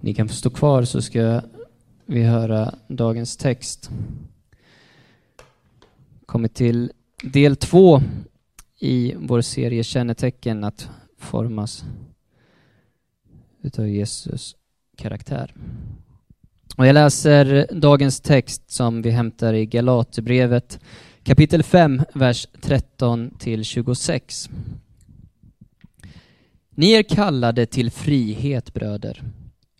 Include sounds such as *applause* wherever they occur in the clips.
Ni kan få stå kvar så ska vi höra dagens text. Kommit till del två i vår serie Kännetecken att formas utav Jesus karaktär. Och jag läser dagens text som vi hämtar i Galaterbrevet kapitel 5, vers 13 till 26. Ni är kallade till frihet, bröder.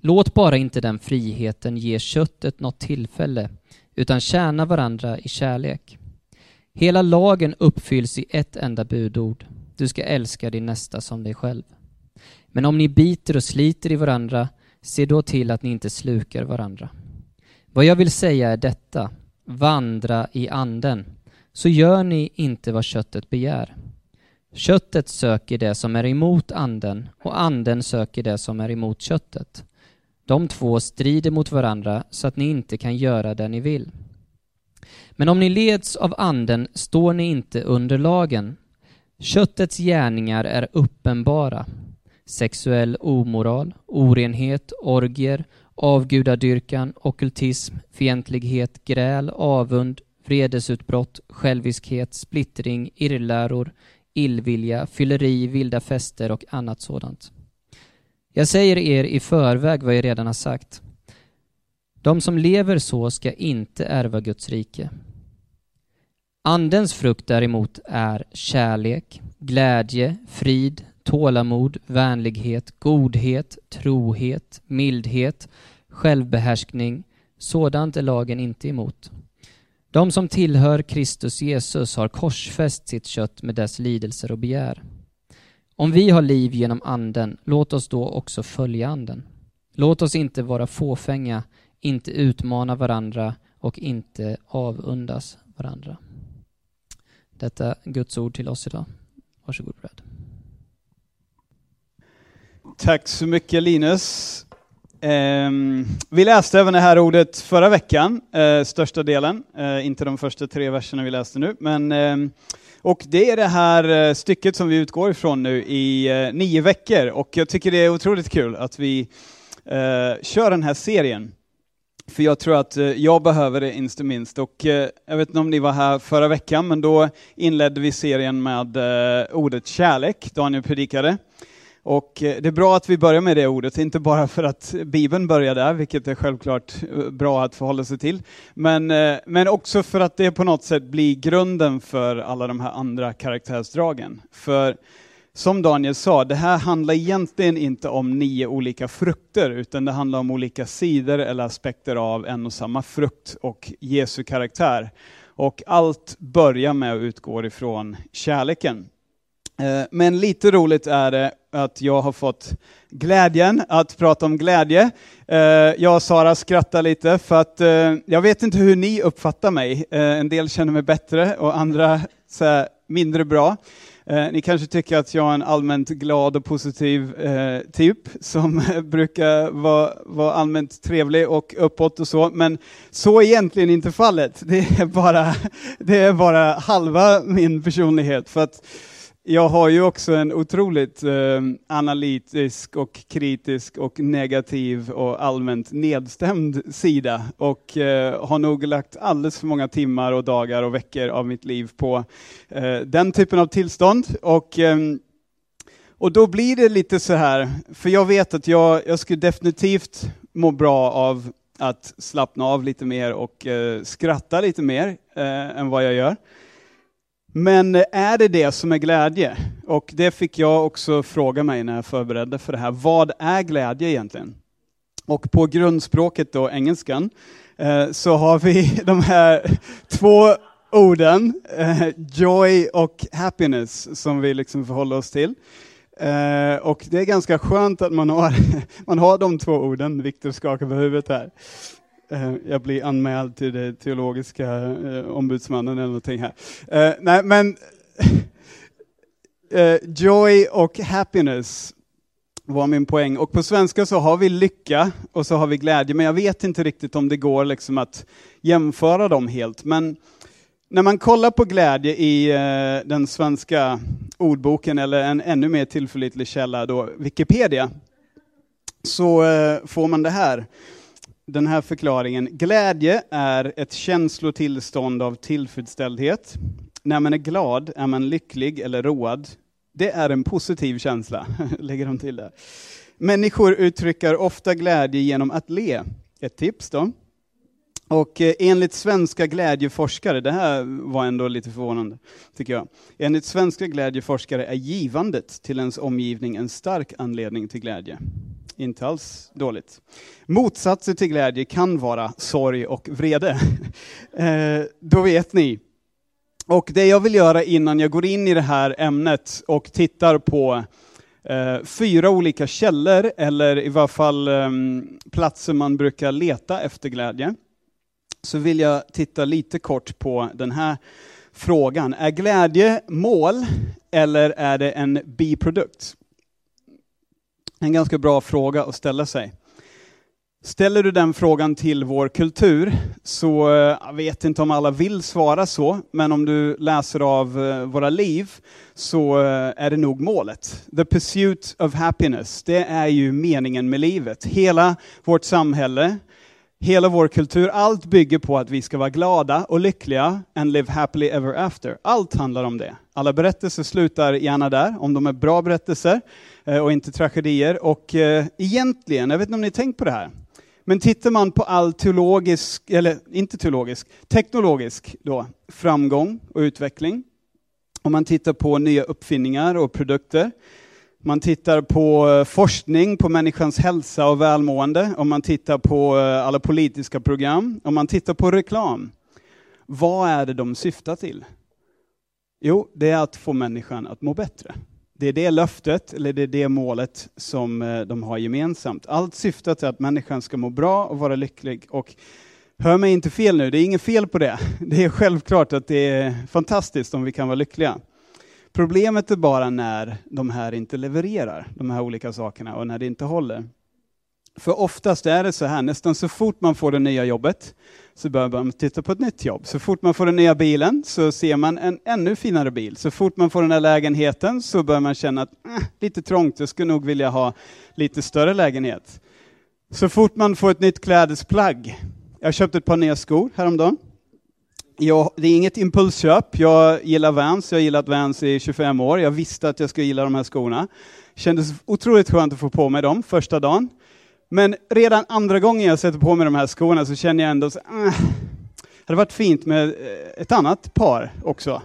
Låt bara inte den friheten ge köttet något tillfälle, utan tjäna varandra i kärlek. Hela lagen uppfylls i ett enda budord. Du ska älska din nästa som dig själv. Men om ni biter och sliter i varandra, se då till att ni inte slukar varandra. Vad jag vill säga är detta, vandra i anden, så gör ni inte vad köttet begär. Köttet söker det som är emot anden och anden söker det som är emot köttet. De två strider mot varandra så att ni inte kan göra det ni vill. Men om ni leds av anden står ni inte under lagen. Köttets gärningar är uppenbara. Sexuell omoral, orenhet, orgier, avgudadyrkan, okultism, fientlighet, gräl, avund, vredesutbrott, själviskhet, splittring, irrläror, illvilja, fylleri, vilda fester och annat sådant. Jag säger er i förväg vad jag redan har sagt. De som lever så ska inte ärva Guds rike. Andens frukt däremot är kärlek, glädje, frid, tålamod, vänlighet, godhet, trohet, mildhet, självbehärskning. Sådant är lagen inte emot. De som tillhör Kristus Jesus har korsfäst sitt kött med dess lidelser och begär. Om vi har liv genom anden, låt oss då också följa anden. Låt oss inte vara fåfänga, inte utmana varandra och inte avundas varandra. Detta Guds ord till oss idag. Varsågod Brad. Tack så mycket Linus. Ehm, vi läste även det här ordet förra veckan, eh, största delen, eh, inte de första tre verserna vi läste nu, men ehm, och det är det här eh, stycket som vi utgår ifrån nu i eh, nio veckor och jag tycker det är otroligt kul att vi eh, kör den här serien. För jag tror att jag behöver det inte minst. Och jag vet inte om ni var här förra veckan, men då inledde vi serien med ordet kärlek. Daniel predikade. Och eh, det är bra att vi börjar med det ordet, inte bara för att Bibeln börjar där, vilket är självklart eh, bra att förhålla sig till, men, eh, men också för att det på något sätt blir grunden för alla de här andra karaktärsdragen. För som Daniel sa, det här handlar egentligen inte om nio olika frukter, utan det handlar om olika sidor eller aspekter av en och samma frukt och Jesu karaktär. Och allt börjar med att utgå ifrån kärleken. Men lite roligt är det att jag har fått glädjen att prata om glädje. Eh, jag och Sara skrattar lite för att eh, jag vet inte hur ni uppfattar mig. Eh, en del känner mig bättre och andra mindre bra. Ni kanske tycker att jag är en allmänt glad och positiv typ som *laughs* brukar vara, vara allmänt trevlig och uppåt och så, men så är egentligen inte fallet. Det är bara, *laughs* det är bara halva min personlighet. För att jag har ju också en otroligt eh, analytisk och kritisk och negativ och allmänt nedstämd sida och eh, har nog lagt alldeles för många timmar och dagar och veckor av mitt liv på eh, den typen av tillstånd. Och, ehm, och då blir det lite så här, för jag vet att jag, jag skulle definitivt må bra av att slappna av lite mer och eh, skratta lite mer eh, än vad jag gör. Men eh, är det det som är glädje? Och det fick jag också fråga mig när jag förberedde för det här. Vad är glädje egentligen? Och på grundspråket då, engelskan, eh, så har vi *laughs* de här två orden, eh, joy och happiness, som vi liksom förhåller oss till. Och det är ganska skönt att man har, *laughs* man har de två orden, Viktor skakar på huvudet här. Eh, jag blir anmäld till det teologiska eh, ombudsmannen eller någonting här. Eh, nej, men *laughs* eh, joy och happiness var min poäng. Och på svenska så har vi lycka och så har vi glädje, men jag vet inte riktigt om det går liksom att jämföra dem helt. Men när man kollar på glädje i eh, den svenska ordboken, eller en ännu mer tillförlitlig källa, då, Wikipedia, så eh, får man det här. Den här förklaringen. Glädje är ett känslotillstånd av tillfredsställdhet. När man är glad är man lycklig eller road. Det är en positiv känsla, *laughs* lägger de till där. Människor uttrycker ofta glädje genom att le. Ett tips då. Och eh, enligt svenska glädjeforskare, det här var ändå lite förvånande, tycker jag. Enligt svenska glädjeforskare är givandet till ens omgivning en stark anledning till glädje. Inte alls dåligt. Motsatser till glädje kan vara sorg och vrede. *laughs* Eh, då vet ni. Och det jag vill göra innan jag går in i det här ämnet och tittar på eh, fyra olika källor, eller i varje fall ehm, platser man brukar leta efter glädje, så vill jag titta lite kort på den här frågan. Är glädje mål eller är det en biprodukt? En ganska bra fråga att ställa sig. Ställer du den frågan till vår kultur, så eh, jag vet inte om alla vill svara så, men om du läser av eh, våra liv, så eh, är det nog målet. The pursuit of happiness, det är ju meningen med livet. Hela vårt samhälle, hela vår kultur, allt bygger på att vi ska vara glada och lyckliga and live happily ever after. Allt handlar om det. Alla berättelser slutar gärna där, om de är bra berättelser eh, och inte tragedier. Och eh, egentligen, jag vet inte om ni tänkt på det här, men tittar man på all teologisk, eller inte teologisk, teknologisk då, framgång och utveckling, om man tittar på nya uppfinningar och produkter, man tittar på eh, forskning på människans hälsa och välmående, om man tittar på eh, alla politiska program, om man tittar på reklam. Vad är det de syftar till? Jo, det är att få människan att må bättre. Det är det löftet, eller det är det målet som eh, de har gemensamt. Allt syftar till att människan ska må bra och vara lycklig. Och hör mig inte fel nu, det är inget fel på det. *laughs* Det är självklart att det är fantastiskt om vi kan vara lyckliga. Problemet är bara när de här inte levererar, de här olika sakerna, och när det inte håller. För oftast är det så här, nästan så fort man får det nya jobbet, så börjar man titta på ett nytt jobb. Så fort man får den nya bilen så ser man en ännu finare bil. Så fort man får den här lägenheten så börjar man känna att eh, lite trångt, jag skulle nog vilja ha lite större lägenhet. Så fort man får ett nytt klädesplagg. Jag köpte ett par nya skor häromdagen. Jag, det är inget impulsköp. Jag gillar Vans, jag har gillat Vans i 25 år. Jag visste att jag skulle gilla de här skorna. Kändes otroligt skönt att få på mig dem första dagen. Men redan andra gången jag sätter på mig de här skorna så känner jag ändå att äh, det hade varit fint med eh, ett annat par också.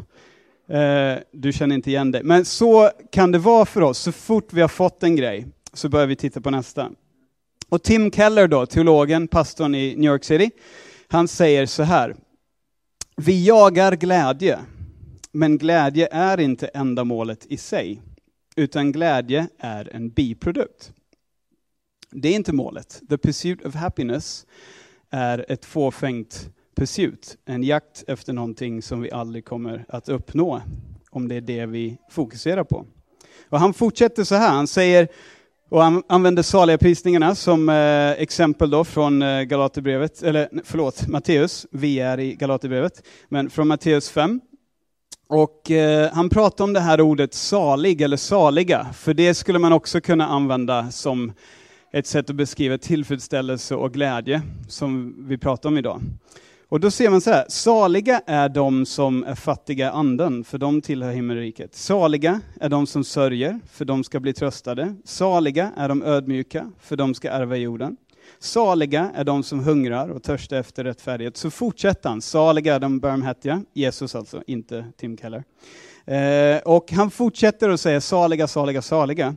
Eh, du känner inte igen det. Men så kan det vara för oss. Så fort vi har fått en grej så börjar vi titta på nästa. Och Tim Keller då, teologen, pastorn i New York City, han säger så här. Vi jagar glädje, men glädje är inte ändamålet i sig, utan glädje är en biprodukt. Det är inte målet. The pursuit of happiness är ett fåfängt pursuit, en jakt efter någonting som vi aldrig kommer att uppnå, om det är det vi fokuserar på. Och han fortsätter så här, han säger, och han använder saligaprisningarna som eh, exempel då från eh, Galaterbrevet, eller förlåt, Matteus, vi är i Galaterbrevet, men från Matteus 5. Och eh, han pratar om det här ordet salig eller saliga, för det skulle man också kunna använda som ett sätt att beskriva tillfredsställelse och glädje, som vi pratar om idag. Och då ser man så här, saliga är de som är fattiga anden, för de tillhör himmelriket. Saliga är de som sörjer, för de ska bli tröstade. Saliga är de ödmjuka, för de ska ärva jorden. Saliga är de som hungrar och törstar efter rättfärdighet. Så fortsätter han, saliga är de barmhärtiga, Jesus alltså, inte Tim Keller. Eh, och han fortsätter att säga saliga, saliga, saliga.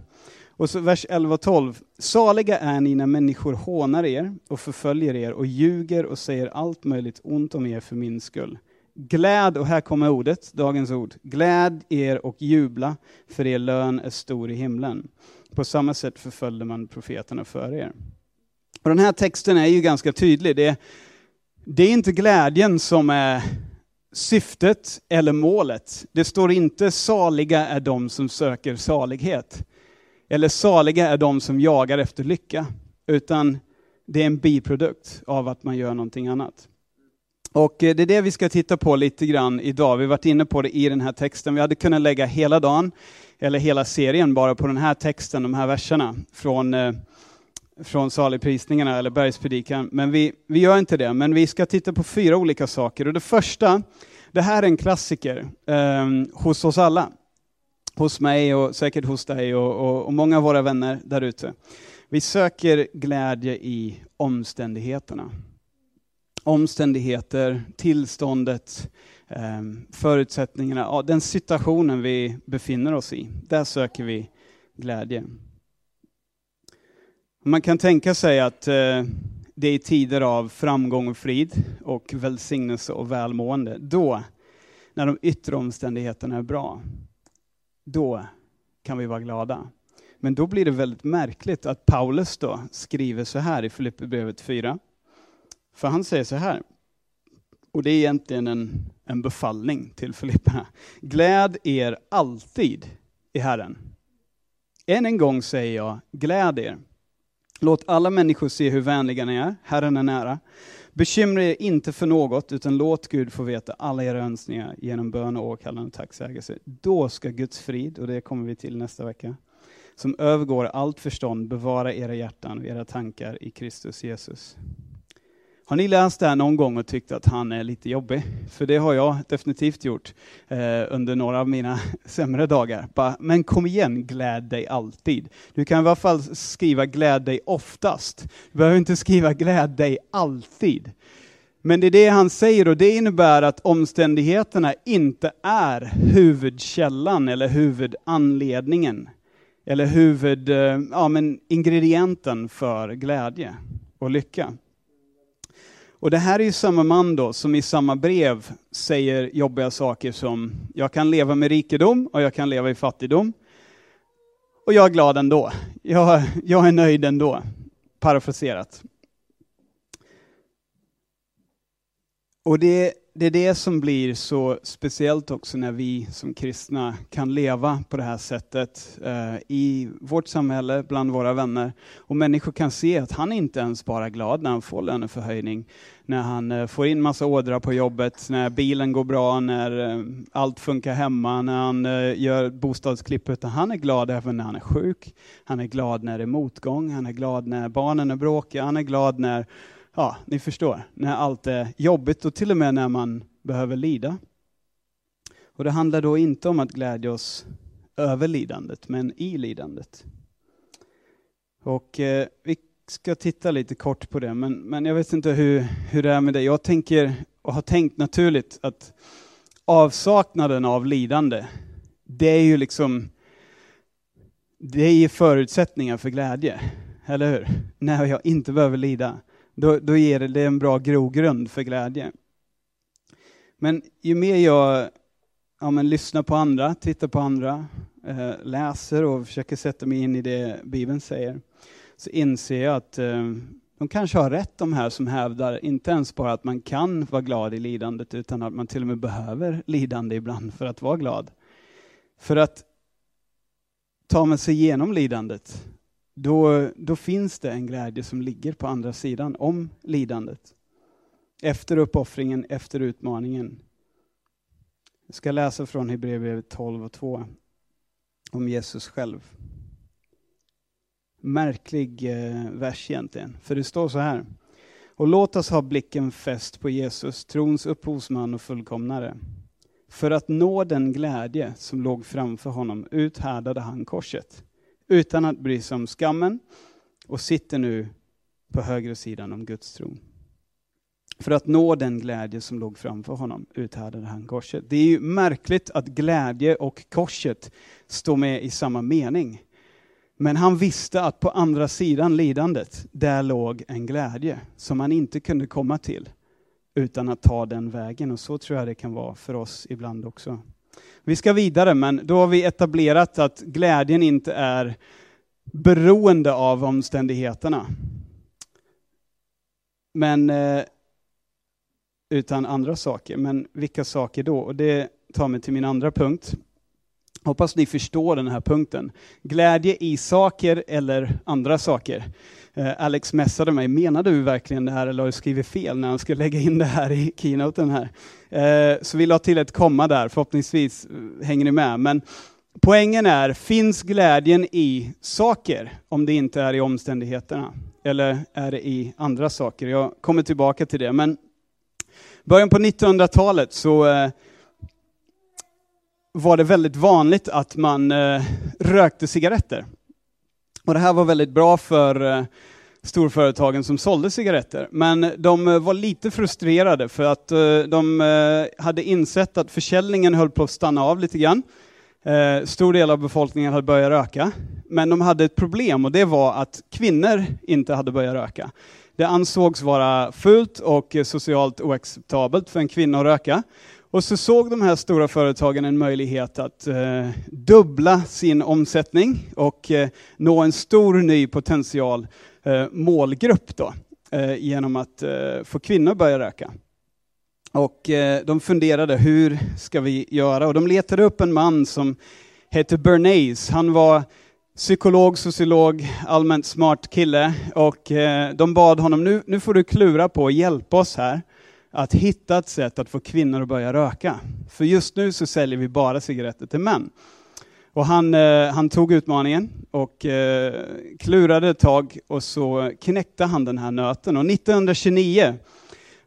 Och så vers 11 och 12. Saliga är ni när människor hånar er och förföljer er och ljuger och säger allt möjligt ont om er för min skull. Gläd, och här kommer ordet, dagens ord. Gläd er och jubla, för er lön är stor i himlen. På samma sätt förföljde man profeterna före er. Och den här texten är ju ganska tydlig. Det, det är inte glädjen som är syftet eller målet. Det står inte saliga är de som söker salighet eller saliga är de som jagar efter lycka, utan det är en biprodukt av att man gör någonting annat. Och eh, det är det vi ska titta på lite grann idag. Vi har varit inne på det i den här texten. Vi hade kunnat lägga hela dagen, eller hela serien, bara på den här texten, de här verserna, från eh, från saligprisningarna eller bergspredikan, men vi, vi gör inte det. Men vi ska titta på fyra olika saker. Och det första, det här är en klassiker eh, hos oss alla. Hos mig och säkert hos dig och, och, och många av våra vänner där ute. Vi söker glädje i omständigheterna. Omständigheter, tillståndet, ehm, förutsättningarna, ja, den situationen vi befinner oss i. Där söker vi glädje. Man kan tänka sig att eh, det är tider av framgång och frid och välsignelse och välmående. Då, när de yttre omständigheterna är bra, då kan vi vara glada. Men då blir det väldigt märkligt att Paulus då skriver så här i Filipperbrevet 4. För han säger så här, och det är egentligen en, en befallning till Filippa. Gläd er alltid i Herren. Än en gång säger jag, gläd er. Låt alla människor se hur vänliga ni är, Herren är nära. Bekymra er inte för något, utan låt Gud få veta alla era önskningar genom bön och åkallan och tacksägelse. Då ska Guds frid, och det kommer vi till nästa vecka, som övergår allt förstånd, bevara era hjärtan och era tankar i Kristus Jesus. Har ni läst det här någon gång och tyckt att han är lite jobbig? För det har jag definitivt gjort eh, under några av mina *laughs* sämre dagar. Bara, men kom igen, gläd dig alltid. Du kan i alla fall skriva gläd dig oftast. Du behöver inte skriva gläd dig alltid. Men det är det han säger och det innebär att omständigheterna inte är huvudkällan eller huvudanledningen. Eller huvud, eh, ja, men ingredienten för glädje och lycka. Och det här är ju samma man då som i samma brev säger jobbiga saker som jag kan leva med rikedom och jag kan leva i fattigdom. Och jag är glad ändå. Jag, jag är nöjd ändå. Parafraserat. Och det, det är det som blir så speciellt också när vi som kristna kan leva på det här sättet eh, i vårt samhälle, bland våra vänner. Och människor kan se att han inte ens bara är glad när han får löneförhöjning, när han eh, får in massa ådrar på jobbet, när bilen går bra, när eh, allt funkar hemma, när han eh, gör bostadsklipp, utan han är glad även när han är sjuk. Han är glad när det är motgång, han är glad när barnen är bråkiga, han är glad när ja, ni förstår, när allt är jobbigt och till och med när man behöver lida. Och det handlar då inte om att glädja oss över lidandet, men i lidandet. Och eh, vi ska titta lite kort på det, men, men jag vet inte hur, hur det är med dig. Jag tänker, och har tänkt naturligt, att avsaknaden av lidande, det är ju liksom, det ger förutsättningar för glädje. Eller hur? När jag inte behöver lida då, då ger det en bra grogrund för glädje. Men ju mer jag ja, men lyssnar på andra, tittar på andra, eh, läser och försöker sätta mig in i det Bibeln säger, så inser jag att eh, de kanske har rätt de här som hävdar, inte ens bara att man kan vara glad i lidandet, utan att man till och med behöver lidande ibland för att vara glad. För att tar man sig igenom lidandet, då, då finns det en glädje som ligger på andra sidan om lidandet. Efter uppoffringen, efter utmaningen. Jag ska läsa från Hebreerbrevet 12 och 2 om Jesus själv. Märklig eh, vers egentligen, för det står så här. Och låt oss ha blicken fäst på Jesus, trons upphovsman och fullkomnare. För att nå den glädje som låg framför honom uthärdade han korset utan att bry sig om skammen och sitter nu på högra sidan om Guds tron. För att nå den glädje som låg framför honom uthärdade han korset. Det är ju märkligt att glädje och korset står med i samma mening. Men han visste att på andra sidan lidandet, där låg en glädje som han inte kunde komma till utan att ta den vägen. Och så tror jag det kan vara för oss ibland också. Vi ska vidare, men då har vi etablerat att glädjen inte är beroende av omständigheterna. Men, eh, utan andra saker. Men vilka saker då? Och det tar mig till min andra punkt. Hoppas ni förstår den här punkten. Glädje i saker eller andra saker. Eh, Alex mässade mig, menar du verkligen det här eller har du skrivit fel när han skulle lägga in det här i keynoten här? Eh, så vi la till ett komma där, förhoppningsvis eh, hänger ni med. Men, poängen är, finns glädjen i saker om det inte är i omständigheterna? Eller är det i andra saker? Jag kommer tillbaka till det. Men början på 1900-talet så var det väldigt vanligt att man rökte cigaretter. Och det här var väldigt bra för eh, storföretagen som sålde cigaretter. Men de eh, var lite frustrerade för att eh, de hade insett att försäljningen höll på att stanna av lite grann. Stor del av befolkningen hade börjat röka. Men de hade ett problem och det var att kvinnor inte hade börjat röka. Det ansågs vara fult och socialt oacceptabelt för en kvinna att röka. Och så såg de här stora företagen en möjlighet att eh, dubbla sin omsättning och eh, nå en stor ny potential eh, målgrupp då, eh, genom att eh, få kvinnor att börja röka. Och eh, de funderade, hur ska vi göra? Och de letade upp en man som hette Bernays. Han var psykolog, sociolog, allmänt smart kille och eh, de bad honom, nu, nu får du klura på att hjälpa oss här att hitta ett sätt att få kvinnor att börja röka. För just nu så säljer vi bara cigaretter till män. Och han, eh, han tog utmaningen och eh, klurade ett tag och så knäckte han den här nöten. Och 1929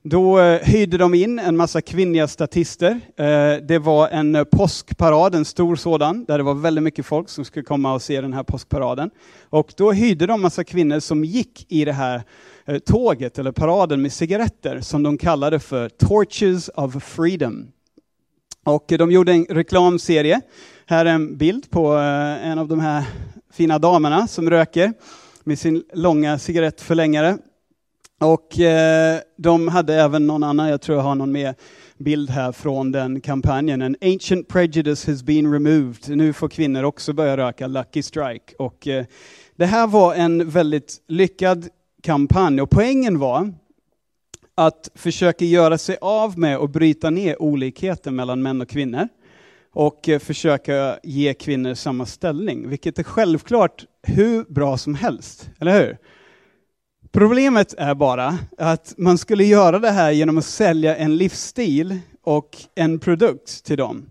då eh, hyrde de in en massa kvinnliga statister. Eh, det var en eh, påskparad, en stor sådan, där det var väldigt mycket folk som skulle komma och se den här påskparaden. Och då hyrde de massa kvinnor som gick i det här tåget eller paraden med cigaretter som de kallade för Torches of Freedom. Och de gjorde en reklamserie. Här är en bild på en av de här fina damerna som röker med sin långa cigarettförlängare. Och eh, de hade även någon annan, jag tror jag har någon mer bild här från den kampanjen. En ancient prejudice has been removed. Nu får kvinnor också börja röka Lucky Strike. Och eh, det här var en väldigt lyckad kampanj. Och poängen var att försöka göra sig av med och bryta ner olikheten mellan män och kvinnor och eh, försöka ge kvinnor samma ställning, vilket är självklart hur bra som helst, eller hur? Problemet är bara att man skulle göra det här genom att sälja en livsstil och en produkt till dem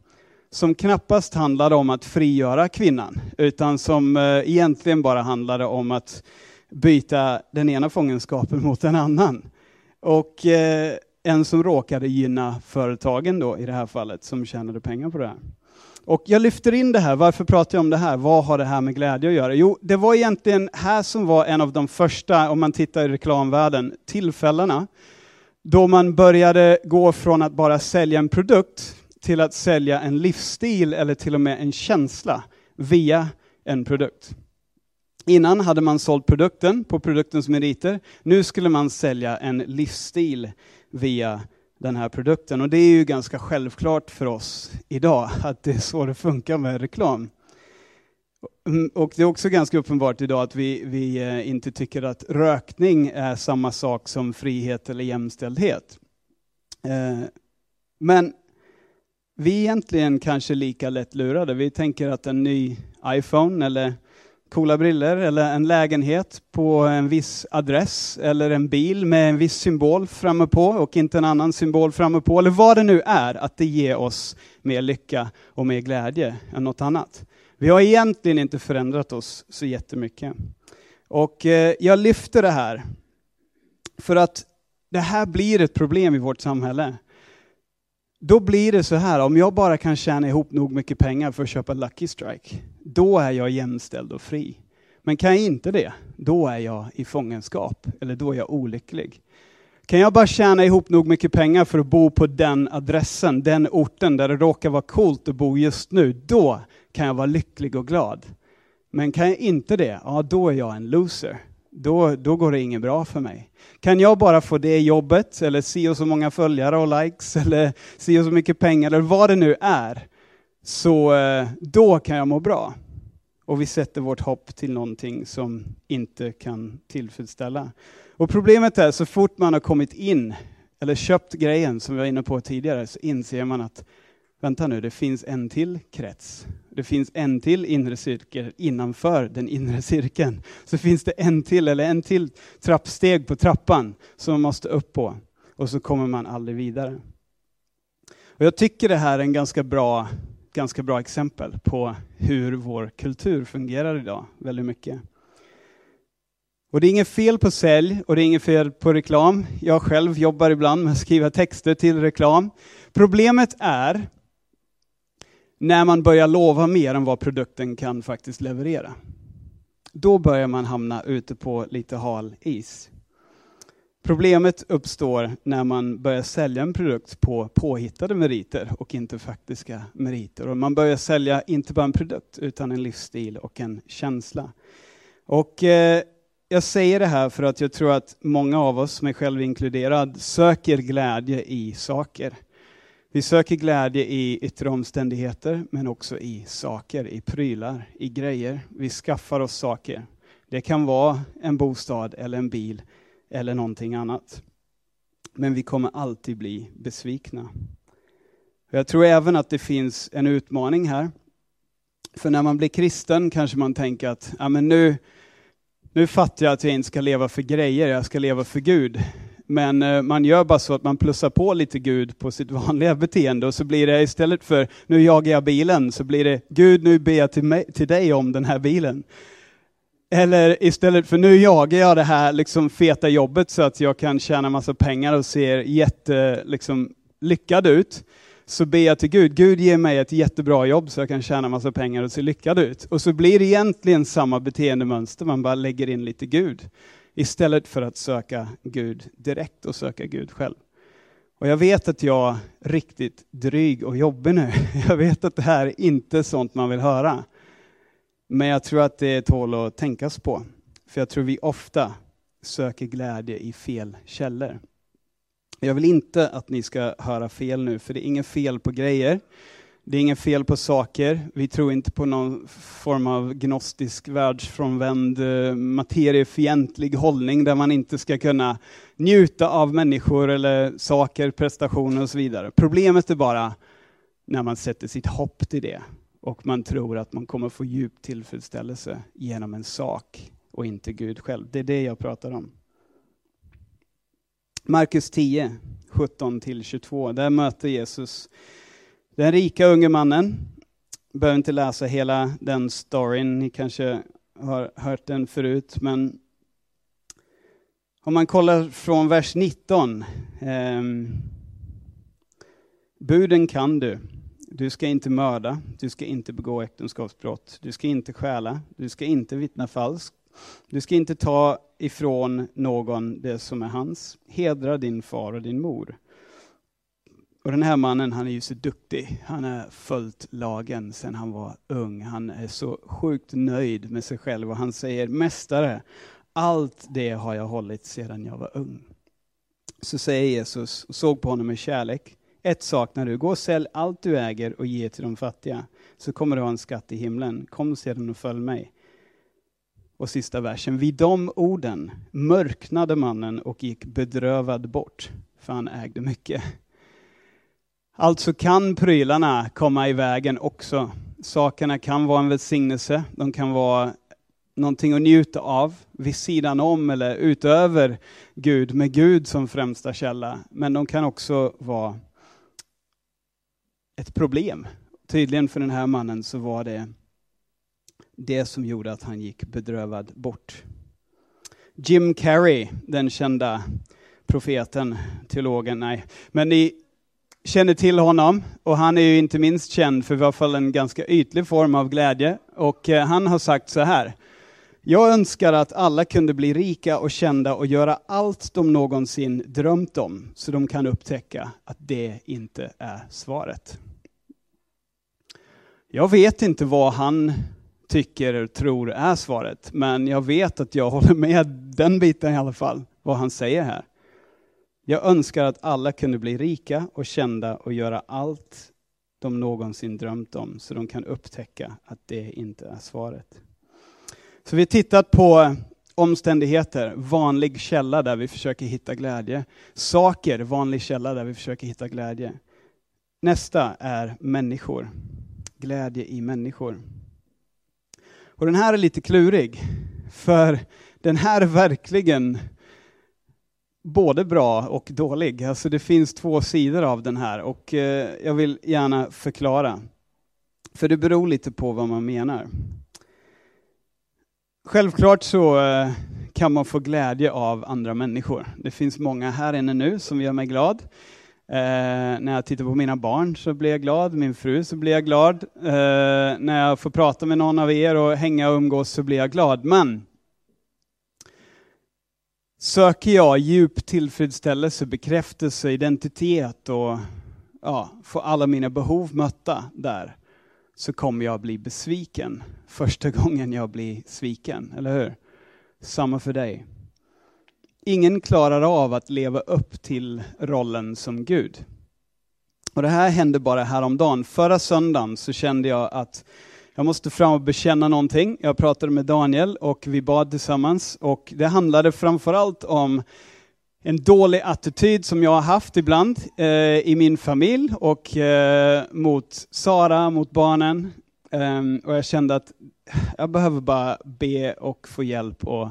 som knappast handlade om att frigöra kvinnan, utan som eh, egentligen bara handlade om att byta den ena fångenskapen mot en annan. Och eh, en som råkade gynna företagen då i det här fallet, som tjänade pengar på det här. Och jag lyfter in det här, varför pratar jag om det här? Vad har det här med glädje att göra? Jo, det var egentligen här som var en av de första, om man tittar i reklamvärlden, tillfällena då man började gå från att bara sälja en produkt till att sälja en livsstil eller till och med en känsla via en produkt. Innan hade man sålt produkten på produktens meriter. Nu skulle man sälja en livsstil via den här produkten. Och det är ju ganska självklart för oss idag *laughs* att det är så det funkar med reklam. Mm, och det är också ganska uppenbart idag att vi, vi eh, inte tycker att rökning är samma sak som frihet eller jämställdhet. Eh, men vi är egentligen kanske lika lätt lurade. Vi tänker att en ny iPhone eller coola briller eller en lägenhet på en viss adress eller en bil med en viss symbol framme på och inte en annan symbol framme på, eller vad det nu är, att det ger oss mer lycka och mer glädje än något annat. Vi har egentligen inte förändrat oss så jättemycket. Och eh, jag lyfter det här för att det här blir ett problem i vårt samhälle. Då blir det så här, om jag bara kan tjäna ihop nog mycket pengar för att köpa Lucky Strike, då är jag jämställd och fri. Men kan jag inte det, då är jag i fångenskap, eller då är jag olycklig. Kan jag bara tjäna ihop nog mycket pengar för att bo på den adressen, den orten där det råkar vara coolt att bo just nu, då kan jag vara lycklig och glad. Men kan jag inte det, ja då är jag en loser. Då, då går det inget bra för mig. Kan jag bara få det jobbet, eller se och så många följare och likes, eller se och så mycket pengar, eller vad det nu är, så eh, då kan jag må bra. Och vi sätter vårt hopp till någonting som inte kan tillfredsställa. Och problemet är, så fort man har kommit in, eller köpt grejen som vi var inne på tidigare, så inser man att vänta nu, det finns en till krets. Det finns en till inre cirkel innanför den inre cirkeln. Så finns det en till, eller en till trappsteg på trappan som man måste upp på. Och så kommer man aldrig vidare. Och jag tycker det här är en ganska bra ganska bra exempel på hur vår kultur fungerar idag, väldigt mycket. Och det är inget fel på sälj och det är inget fel på reklam. Jag själv jobbar ibland med att skriva texter till reklam. Problemet är när man börjar lova mer än vad produkten kan faktiskt leverera. Då börjar man hamna ute på lite hal is. Problemet uppstår när man börjar sälja en produkt på påhittade meriter och inte faktiska meriter. Och man börjar sälja inte bara en produkt utan en livsstil och en känsla. Och eh, jag säger det här för att jag tror att många av oss, mig själv inkluderad, söker glädje i saker. Vi söker glädje i yttre omständigheter, men också i saker, i prylar, i grejer. Vi skaffar oss saker. Det kan vara en bostad eller en bil eller någonting annat. Men vi kommer alltid bli besvikna. Jag tror även att det finns en utmaning här. För när man blir kristen kanske man tänker att ja, men nu, nu fattar jag att jag inte ska leva för grejer, jag ska leva för Gud. Men eh, man gör bara så att man plussar på lite Gud på sitt *laughs* vanliga beteende och så blir det istället för nu jagar jag bilen, så blir det Gud nu ber jag till, mig, till dig om den här bilen. Eller istället för nu jagar jag det här liksom feta jobbet så att jag kan tjäna massa pengar och ser jätte, liksom, lyckad ut. Så ber jag till Gud, Gud ge mig ett jättebra jobb så jag kan tjäna massa pengar och se lyckad ut. Och så blir det egentligen samma beteendemönster, man bara lägger in lite Gud. Istället för att söka Gud direkt och söka Gud själv. Och jag vet att jag är riktigt dryg och jobbig nu. *laughs* Jag vet att det här är inte sånt man vill höra. Men jag tror att det tål att tänkas på. För jag tror vi ofta söker glädje i fel källor. Jag vill inte att ni ska höra fel nu, för det är inget fel på grejer. Det är inget fel på saker. Vi tror inte på någon form av gnostisk, världsfrånvänd, eh, materiefientlig hållning där man inte ska kunna njuta av människor eller saker, prestationer och så vidare. Problemet är bara när man sätter sitt hopp till det och man tror att man kommer få djup tillfredsställelse genom en sak och inte Gud själv. Det är det jag pratar om. Markus 10, 17-22, där möter Jesus den rika unge mannen. Behöver inte läsa hela den storyn, ni kanske har hört den förut, men om man kollar från vers 19. Eh, buden kan du. Du ska inte mörda, du ska inte begå äktenskapsbrott, du ska inte stjäla, du ska inte vittna falskt, du ska inte ta ifrån någon det som är hans. Hedra din far och din mor. Och den här mannen, han är ju så duktig. Han har följt lagen sedan han var ung. Han är så sjukt nöjd med sig själv och han säger, Mästare, allt det har jag hållit sedan jag var ung. Så säger Jesus, och såg på honom med kärlek, ett saknar du, gå och sälj allt du äger och ge till de fattiga, så kommer du ha en skatt i himlen. Kom sedan och följ mig. Och sista versen, vid de orden mörknade mannen och gick bedrövad bort, för han ägde mycket. Alltså kan prylarna komma i vägen också. Sakerna kan vara en välsignelse, de kan vara någonting att njuta av vid sidan om eller utöver Gud, med Gud som främsta källa. Men de kan också vara ett problem. Tydligen för den här mannen så var det det som gjorde att han gick bedrövad bort. Jim Carrey, den kända profeten, teologen, nej, men ni känner till honom och han är ju inte minst känd för i alla fall en ganska ytlig form av glädje och eh, han har sagt så här. Jag önskar att alla kunde bli rika och kända och göra allt de någonsin drömt om, så de kan upptäcka att det inte är svaret. Jag vet inte vad han tycker och tror är svaret, men jag vet att jag håller med den biten i alla fall, vad han säger här. Jag önskar att alla kunde bli rika och kända och göra allt de någonsin drömt om, så de kan upptäcka att det inte är svaret. Så vi har tittat på omständigheter, vanlig källa där vi försöker hitta glädje. Saker, vanlig källa där vi försöker hitta glädje. Nästa är människor glädje i människor. Och den här är lite klurig, för den här är verkligen både bra och dålig. Alltså det finns två sidor av den här och eh, jag vill gärna förklara. För det beror lite på vad man menar. Självklart så eh, kan man få glädje av andra människor. Det finns många här inne nu som gör mig glad. Eh, när jag tittar på mina barn så blir jag glad, min fru så blir jag glad. Eh, när jag får prata med någon av er och hänga och umgås så blir jag glad. Men söker jag djup tillfredsställelse, bekräftelse, identitet och ja, får alla mina behov mötta där, så kommer jag bli besviken första gången jag blir sviken, eller hur? Samma för dig. Ingen klarar av att leva upp till rollen som Gud. Och det här hände bara häromdagen. Förra söndagen så kände jag att jag måste fram och bekänna någonting. Jag pratade med Daniel och vi bad tillsammans och det handlade framförallt om en dålig attityd som jag har haft ibland eh, i min familj och eh, mot Sara, mot barnen. Eh, och jag kände att jag behöver bara be och få hjälp och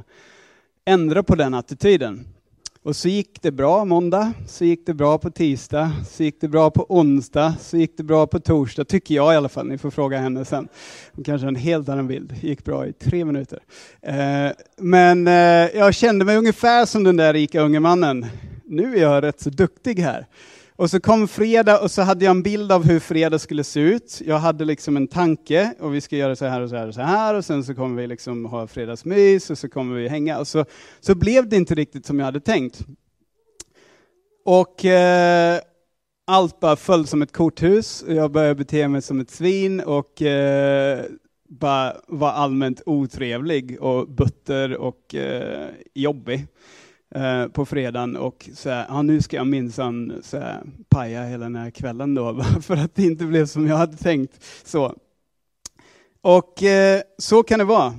ändra på den attityden. Och så gick det bra måndag, så gick det bra på tisdag, så gick det bra på onsdag, så gick det bra på torsdag, tycker jag i alla fall. Ni får fråga henne sen. Hon kanske har en helt annan bild. Det gick bra i tre minuter. Eh, men eh, jag kände mig ungefär som den där rika unge mannen. Nu är jag rätt så duktig här. Och så kom fredag och så hade jag en bild av hur fredag skulle se ut. Jag hade liksom en tanke och vi ska göra så här och så här och så här och sen så kommer vi liksom ha fredagsmys och så kommer vi hänga och så, så blev det inte riktigt som jag hade tänkt. Och eh, allt bara föll som ett korthus och jag började bete mig som ett svin och eh, bara var allmänt otrevlig och butter och eh, jobbig. Eh, på fredagen och så här, ja, nu ska jag minsann paja hela den här kvällen då, *laughs* för att det inte blev som jag hade tänkt. Så, och eh, så kan det vara.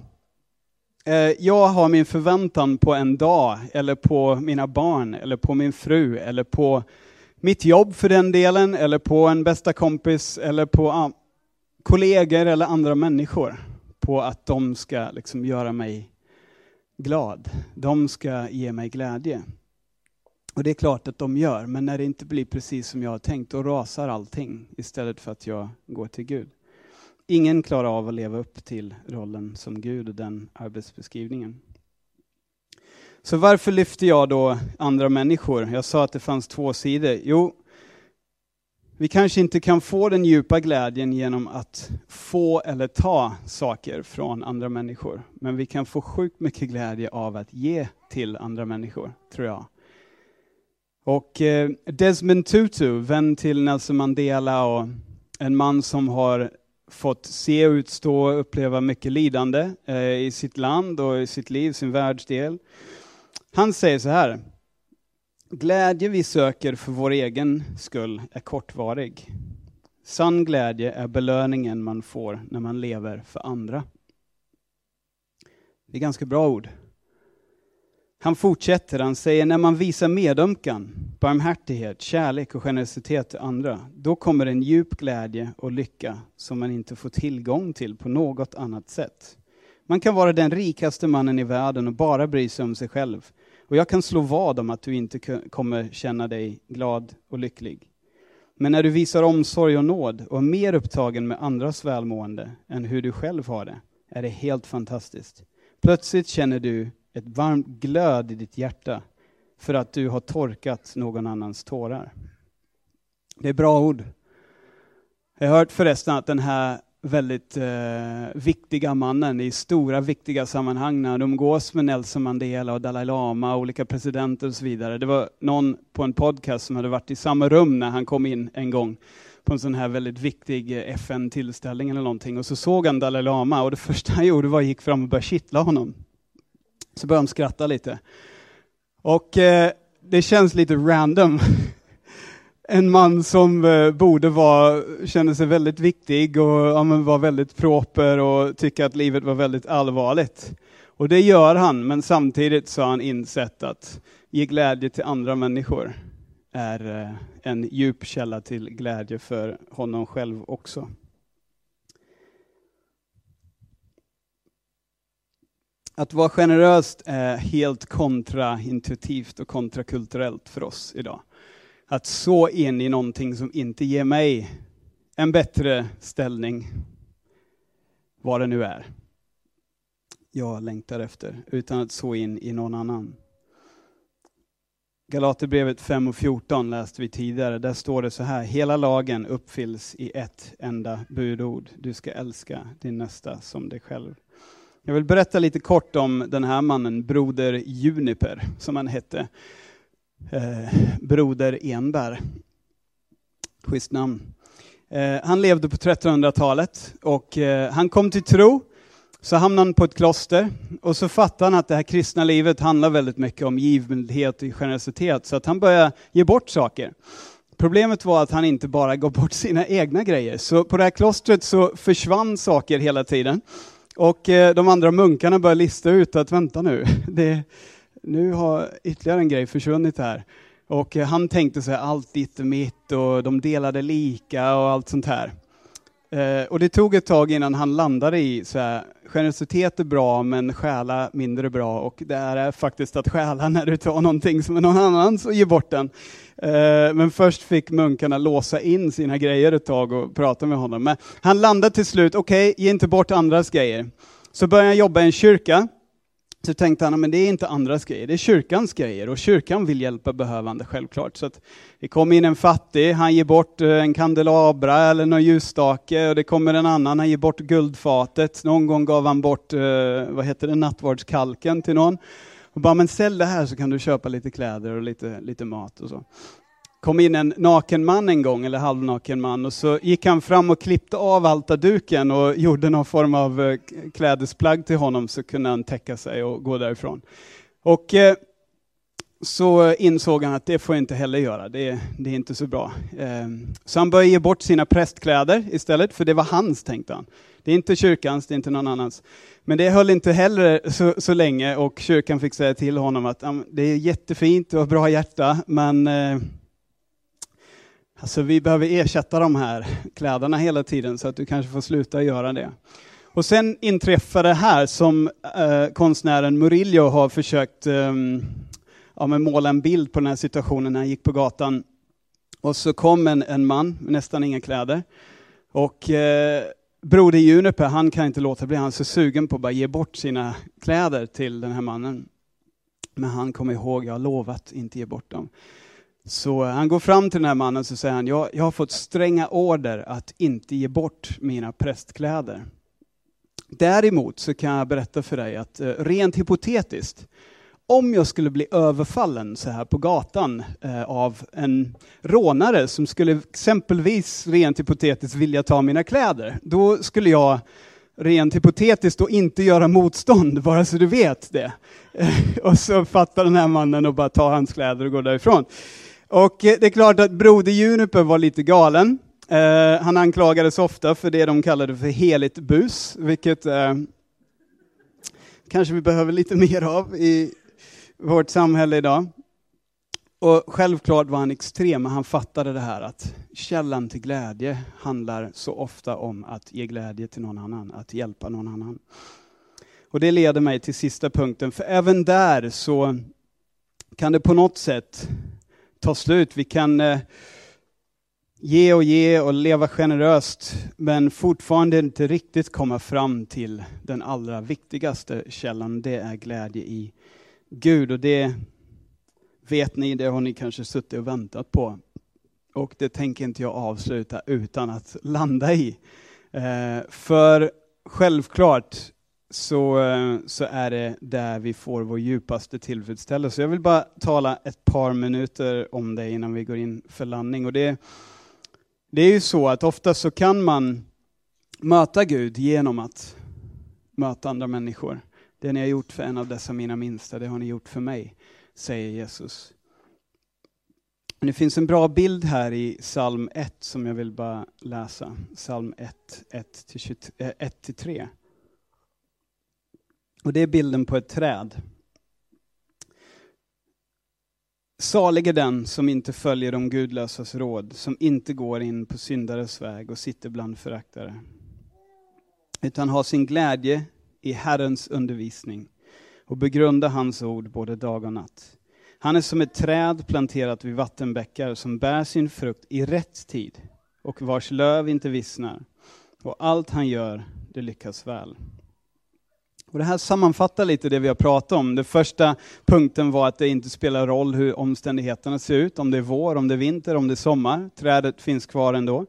Eh, jag har min förväntan på en dag, eller på mina barn, eller på min fru, eller på mitt jobb för den delen, eller på en bästa kompis, eller på ah, kollegor eller andra människor. På att de ska liksom göra mig glad. De ska ge mig glädje. Och det är klart att de gör, men när det inte blir precis som jag har tänkt, då rasar allting istället för att jag går till Gud. Ingen klarar av att leva upp till rollen som Gud och den arbetsbeskrivningen. Så varför lyfter jag då andra människor? Jag sa att det fanns två sidor. Jo, vi kanske inte kan få den djupa glädjen genom att få eller ta saker från andra människor. Men vi kan få sjukt mycket glädje av att ge till andra människor, tror jag. Och eh, Desmond Tutu, vän till Nelson Mandela och en man som har fått se, utstå och uppleva mycket lidande eh, i sitt land och i sitt liv, sin världsdel. Han säger så här, Glädje vi söker för vår egen skull är kortvarig. Sann glädje är belöningen man får när man lever för andra. Det är ganska bra ord. Han fortsätter, han säger när man visar medömkan, barmhärtighet, kärlek och generositet till andra, då kommer en djup glädje och lycka som man inte får tillgång till på något annat sätt. Man kan vara den rikaste mannen i världen och bara bry sig om sig själv. Och jag kan slå vad om att du inte kommer känna dig glad och lycklig. Men när du visar omsorg och nåd och är mer upptagen med andras välmående än hur du själv har det, är det helt fantastiskt. Plötsligt känner du ett varmt glöd i ditt hjärta för att du har torkat någon annans tårar. Det är bra ord. Jag har hört förresten att den här väldigt eh, viktiga mannen i stora viktiga sammanhang när de umgås med Nelson Mandela och Dalai Lama och olika presidenter och så vidare. Det var någon på en podcast som hade varit i samma rum när han kom in en gång på en sån här väldigt viktig eh, FN-tillställning eller någonting och så såg han Dalai Lama och det *laughs* första han gjorde var att gick fram och började kittla honom. Så började de skratta lite. Och eh, det känns lite random *laughs* en man som eh, borde vara, kände sig väldigt viktig och ja, var väldigt proper och tycker att livet var väldigt allvarligt. Och det gör han, men samtidigt så har han insett att ge glädje till andra människor är eh, en djup källa till glädje för honom själv också. Att vara generöst är helt kontraintuitivt och kontrakulturellt för oss idag att så in i någonting som inte ger mig en bättre ställning, vad det nu är jag längtar efter, utan att så in i någon annan. Galaterbrevet 5 och 14 läste vi tidigare. Där står det så här, hela lagen uppfylls i ett enda budord. Du ska älska din nästa som dig själv. Jag vill berätta lite kort om den här mannen, Broder Juniper, som han hette. Eh, Broder Enberg. Schysst namn. Eh, han levde på 1300-talet och eh, han kom till tro så hamnade han på ett kloster och så fattade han att det här kristna livet handlar väldigt mycket om givmildhet och generositet, så att han började ge bort saker. Problemet var att han inte bara gav bort sina egna grejer, så på det här klostret så försvann saker hela tiden. Och eh, de andra munkarna började lista ut att vänta nu, *laughs* det, nu har ytterligare en grej försvunnit här. Och eh, han tänkte så här, allt ditt och mitt och de delade lika och allt sånt här. Eh, och det tog ett tag innan han landade i så här, generositet är bra men stjäla mindre bra och det är faktiskt att stjäla när du tar någonting som är någon annans och ger bort den. Eh, men först fick munkarna låsa in sina grejer ett tag och prata med honom. Men han landade till slut, okej, okay, ge inte bort andras grejer. Så började han jobba i en kyrka så tänkte han, men det är inte andras grejer, det är kyrkans grejer och kyrkan vill hjälpa behövande självklart. Så att det kommer in en fattig, han ger bort eh, en kandelabra eller någon ljusstake och det kommer en annan, han ger bort guldfatet. Någon gång gav han bort, eh, vad heter det, nattvardskalken till någon. Och bara, men sälj det här så kan du köpa lite kläder och lite, lite mat och så kom in en naken man en gång, eller halvnaken man, och så gick han fram och klippte av altarduken och gjorde någon form av eh, klädesplagg till honom så kunde han täcka sig och gå därifrån. Och eh, så insåg han att det får jag inte heller göra, det, det är inte så bra. Eh, så han började ge bort sina prästkläder istället, för det var hans tänkte han. Det är inte kyrkans, det är inte någon annans. Men det höll inte heller så, så länge och kyrkan fick säga till honom att det är jättefint, du har bra hjärta, men eh, Alltså vi behöver ersätta de här kläderna hela tiden så att du kanske får sluta göra det. Och sen inträffar det här som eh, konstnären Murillo har försökt eh, ja, måla en bild på den här situationen när han gick på gatan. Och så kom en, en man med nästan inga kläder. Och eh, Broder Juniper, han kan inte låta bli, han är så sugen på att bara ge bort sina kläder till den här mannen. Men han kommer ihåg, jag har lovat inte ge bort dem. Så eh, han går fram till den här mannen och säger han, jag, jag har fått stränga order att inte ge bort mina prästkläder. Däremot så kan jag berätta för dig att eh, rent hypotetiskt, om jag skulle bli överfallen så här på gatan eh, av en rånare som skulle exempelvis rent hypotetiskt vilja ta mina kläder, då skulle jag rent hypotetiskt då inte göra motstånd, *laughs* bara så du vet det. *laughs* och så fattar den här mannen och bara tar hans kläder och går därifrån. Och eh, det är klart att Broder Juniper var lite galen. Eh, han anklagades ofta för det de kallade för heligt bus, vilket eh, kanske vi behöver lite mer av i vårt samhälle idag. Och självklart var han extrem, men han fattade det här att källan till glädje handlar så ofta om att ge glädje till någon annan, att hjälpa någon annan. Och det leder mig till sista punkten, för även där så kan det på något sätt ta slut. Vi kan eh, ge och ge och leva generöst, men fortfarande inte riktigt komma fram till den allra viktigaste källan, det är glädje i Gud. Och det vet ni, det har ni kanske suttit och väntat på. Och det tänker inte jag avsluta utan att landa i. Eh, för självklart så, eh, så är det där vi får vår djupaste tillfredsställelse. Jag vill bara tala ett par minuter om det innan vi går in för landning. Och det, det är ju så att ofta så kan man möta Gud genom att möta andra människor. Det ni har gjort för en av dessa mina minsta, det har ni gjort för mig, säger Jesus. Det finns en bra bild här i psalm 1 som jag vill bara läsa. Psalm 1, 1-3. Och det är bilden på ett träd. Salig är den som inte följer de gudlösas råd, som inte går in på syndares väg och sitter bland föraktare. Utan har sin glädje i Herrens undervisning och begrundar hans ord både dag och natt. Han är som ett träd planterat vid vattenbäckar som bär sin frukt i rätt tid och vars löv inte vissnar. Och allt han gör, det lyckas väl. Och det här sammanfattar lite det vi har pratat om. Den första punkten var att det inte spelar roll hur omständigheterna ser ut, om det är vår, om det är vinter, om det är sommar. Trädet finns kvar ändå.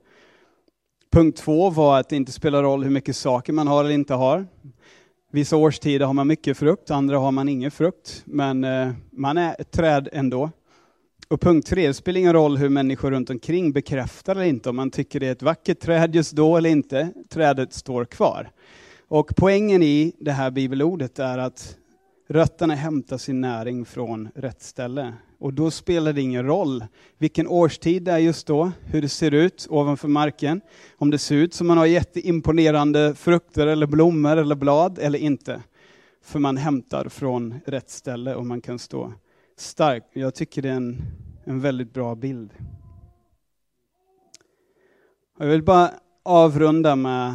Punkt två var att det inte spelar roll hur mycket saker man har eller inte har. Vissa årstider har man mycket frukt, andra har man ingen frukt, men eh, man är ett träd ändå. Och punkt tre, det spelar ingen roll hur människor runt omkring bekräftar eller inte, om man tycker det är ett vackert träd just då eller inte, trädet står kvar. Och poängen i det här bibelordet är att rötterna hämtar sin näring från rätt ställe. Och då spelar det ingen roll vilken årstid det är just då, hur det ser ut ovanför marken. Om det ser ut som man har jätteimponerande frukter eller blommor eller blad eller inte. För man hämtar från rätt ställe och man kan stå stark. Jag tycker det är en, en väldigt bra bild. Jag vill bara avrunda med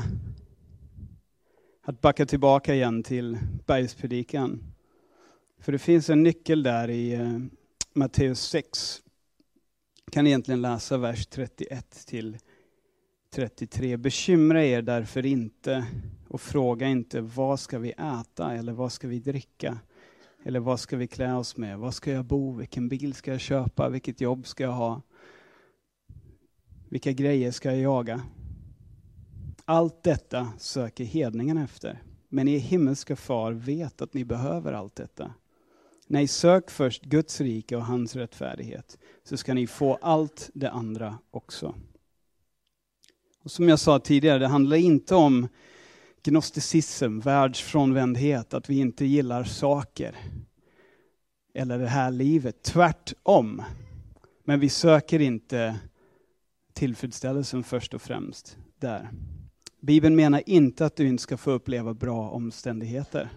att backa tillbaka igen till bergspredikan. För det finns en nyckel där i eh, Matteus 6. Jag kan egentligen läsa vers 31 till 33. Bekymra er därför inte och fråga inte vad ska vi äta eller vad ska vi dricka? Eller vad ska vi klä oss med? Var ska jag bo? Vilken bil ska jag köpa? Vilket jobb ska jag ha? Vilka grejer ska jag jaga? Allt detta söker hedningarna efter. Men er himmelska far vet att ni behöver allt detta. Nej, sök först Guds rike och hans rättfärdighet, så ska ni få allt det andra också. Och som jag sa tidigare, det handlar inte om gnosticism, världsfrånvändhet, att vi inte gillar saker eller det här livet. Tvärtom. Men vi söker inte tillfredsställelsen först och främst där. Bibeln menar inte att du inte ska få uppleva bra omständigheter.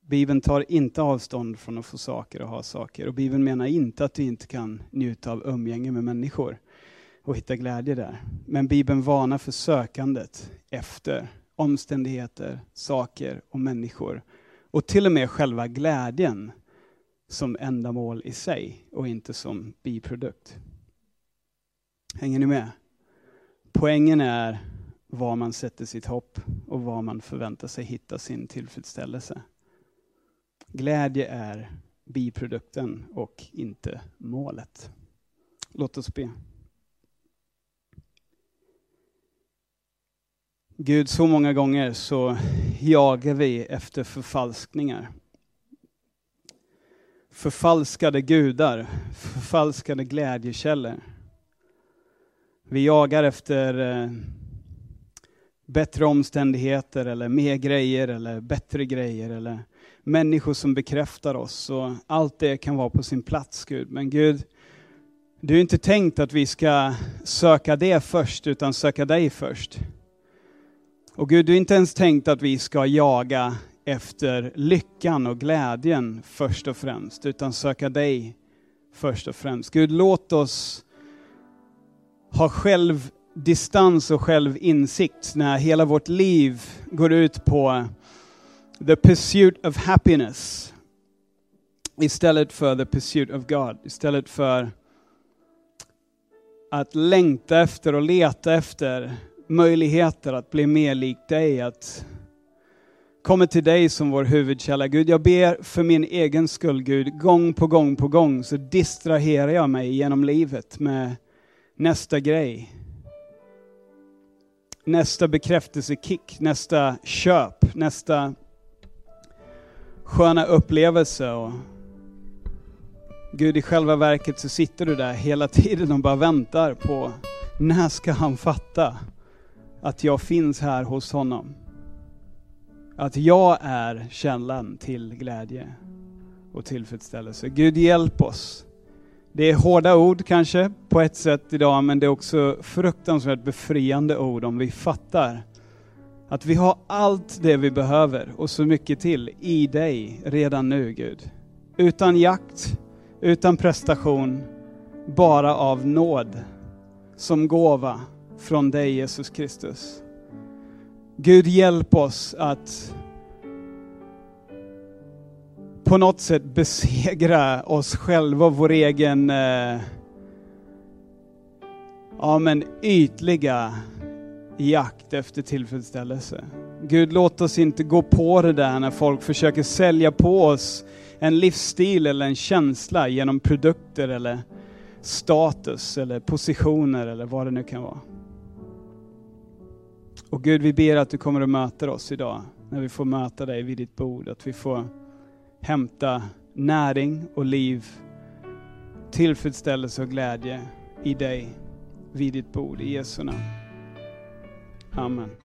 Bibeln tar inte avstånd från att få saker och ha saker. Och Bibeln menar inte att du inte kan njuta av umgänge med människor och hitta glädje där. Men Bibeln varnar för sökandet efter omständigheter, saker och människor. Och till och med själva glädjen som ändamål i sig och inte som biprodukt. Hänger ni med? Poängen är var man sätter sitt hopp och var man förväntar sig hitta sin tillfredsställelse. Glädje är biprodukten och inte målet. Låt oss be. Gud, så många gånger så jagar vi efter förfalskningar. Förfalskade gudar, förfalskade glädjekällor. Vi jagar efter eh, bättre omständigheter eller mer grejer eller bättre grejer eller människor som bekräftar oss. Och allt det kan vara på sin plats Gud. Men Gud, du är inte tänkt att vi ska söka det först utan söka dig först. Och Gud, du är inte ens tänkt att vi ska jaga efter lyckan och glädjen först och främst, utan söka dig först och främst. Gud, låt oss ha själv distans och självinsikt när hela vårt liv går ut på the pursuit of happiness istället för the pursuit of God. Istället för att längta efter och leta efter möjligheter att bli mer lik dig, att komma till dig som vår huvudkälla. Gud, jag ber för min egen skull, Gud, gång på gång på gång så distraherar jag mig genom livet med nästa grej nästa bekräftelsekick, nästa köp, nästa sköna upplevelse. Och Gud, i själva verket så sitter du där hela tiden och bara väntar på när ska han fatta att jag finns här hos honom? Att jag är källan till glädje och tillfredsställelse. Gud hjälp oss det är hårda ord kanske på ett sätt idag, men det är också fruktansvärt befriande ord om vi fattar att vi har allt det vi behöver och så mycket till i dig redan nu Gud. Utan jakt, utan prestation, bara av nåd som gåva från dig Jesus Kristus. Gud hjälp oss att på något sätt besegra oss själva och vår egen eh, ja, men ytliga jakt efter tillfredsställelse. Gud, låt oss inte gå på det där när folk försöker sälja på oss en livsstil eller en känsla genom produkter eller status eller positioner eller vad det nu kan vara. Och Gud, vi ber att du kommer att möta oss idag när vi får möta dig vid ditt bord, att vi får hämta näring och liv, tillfredsställelse och glädje i dig vid ditt bord. I Jesu namn. Amen.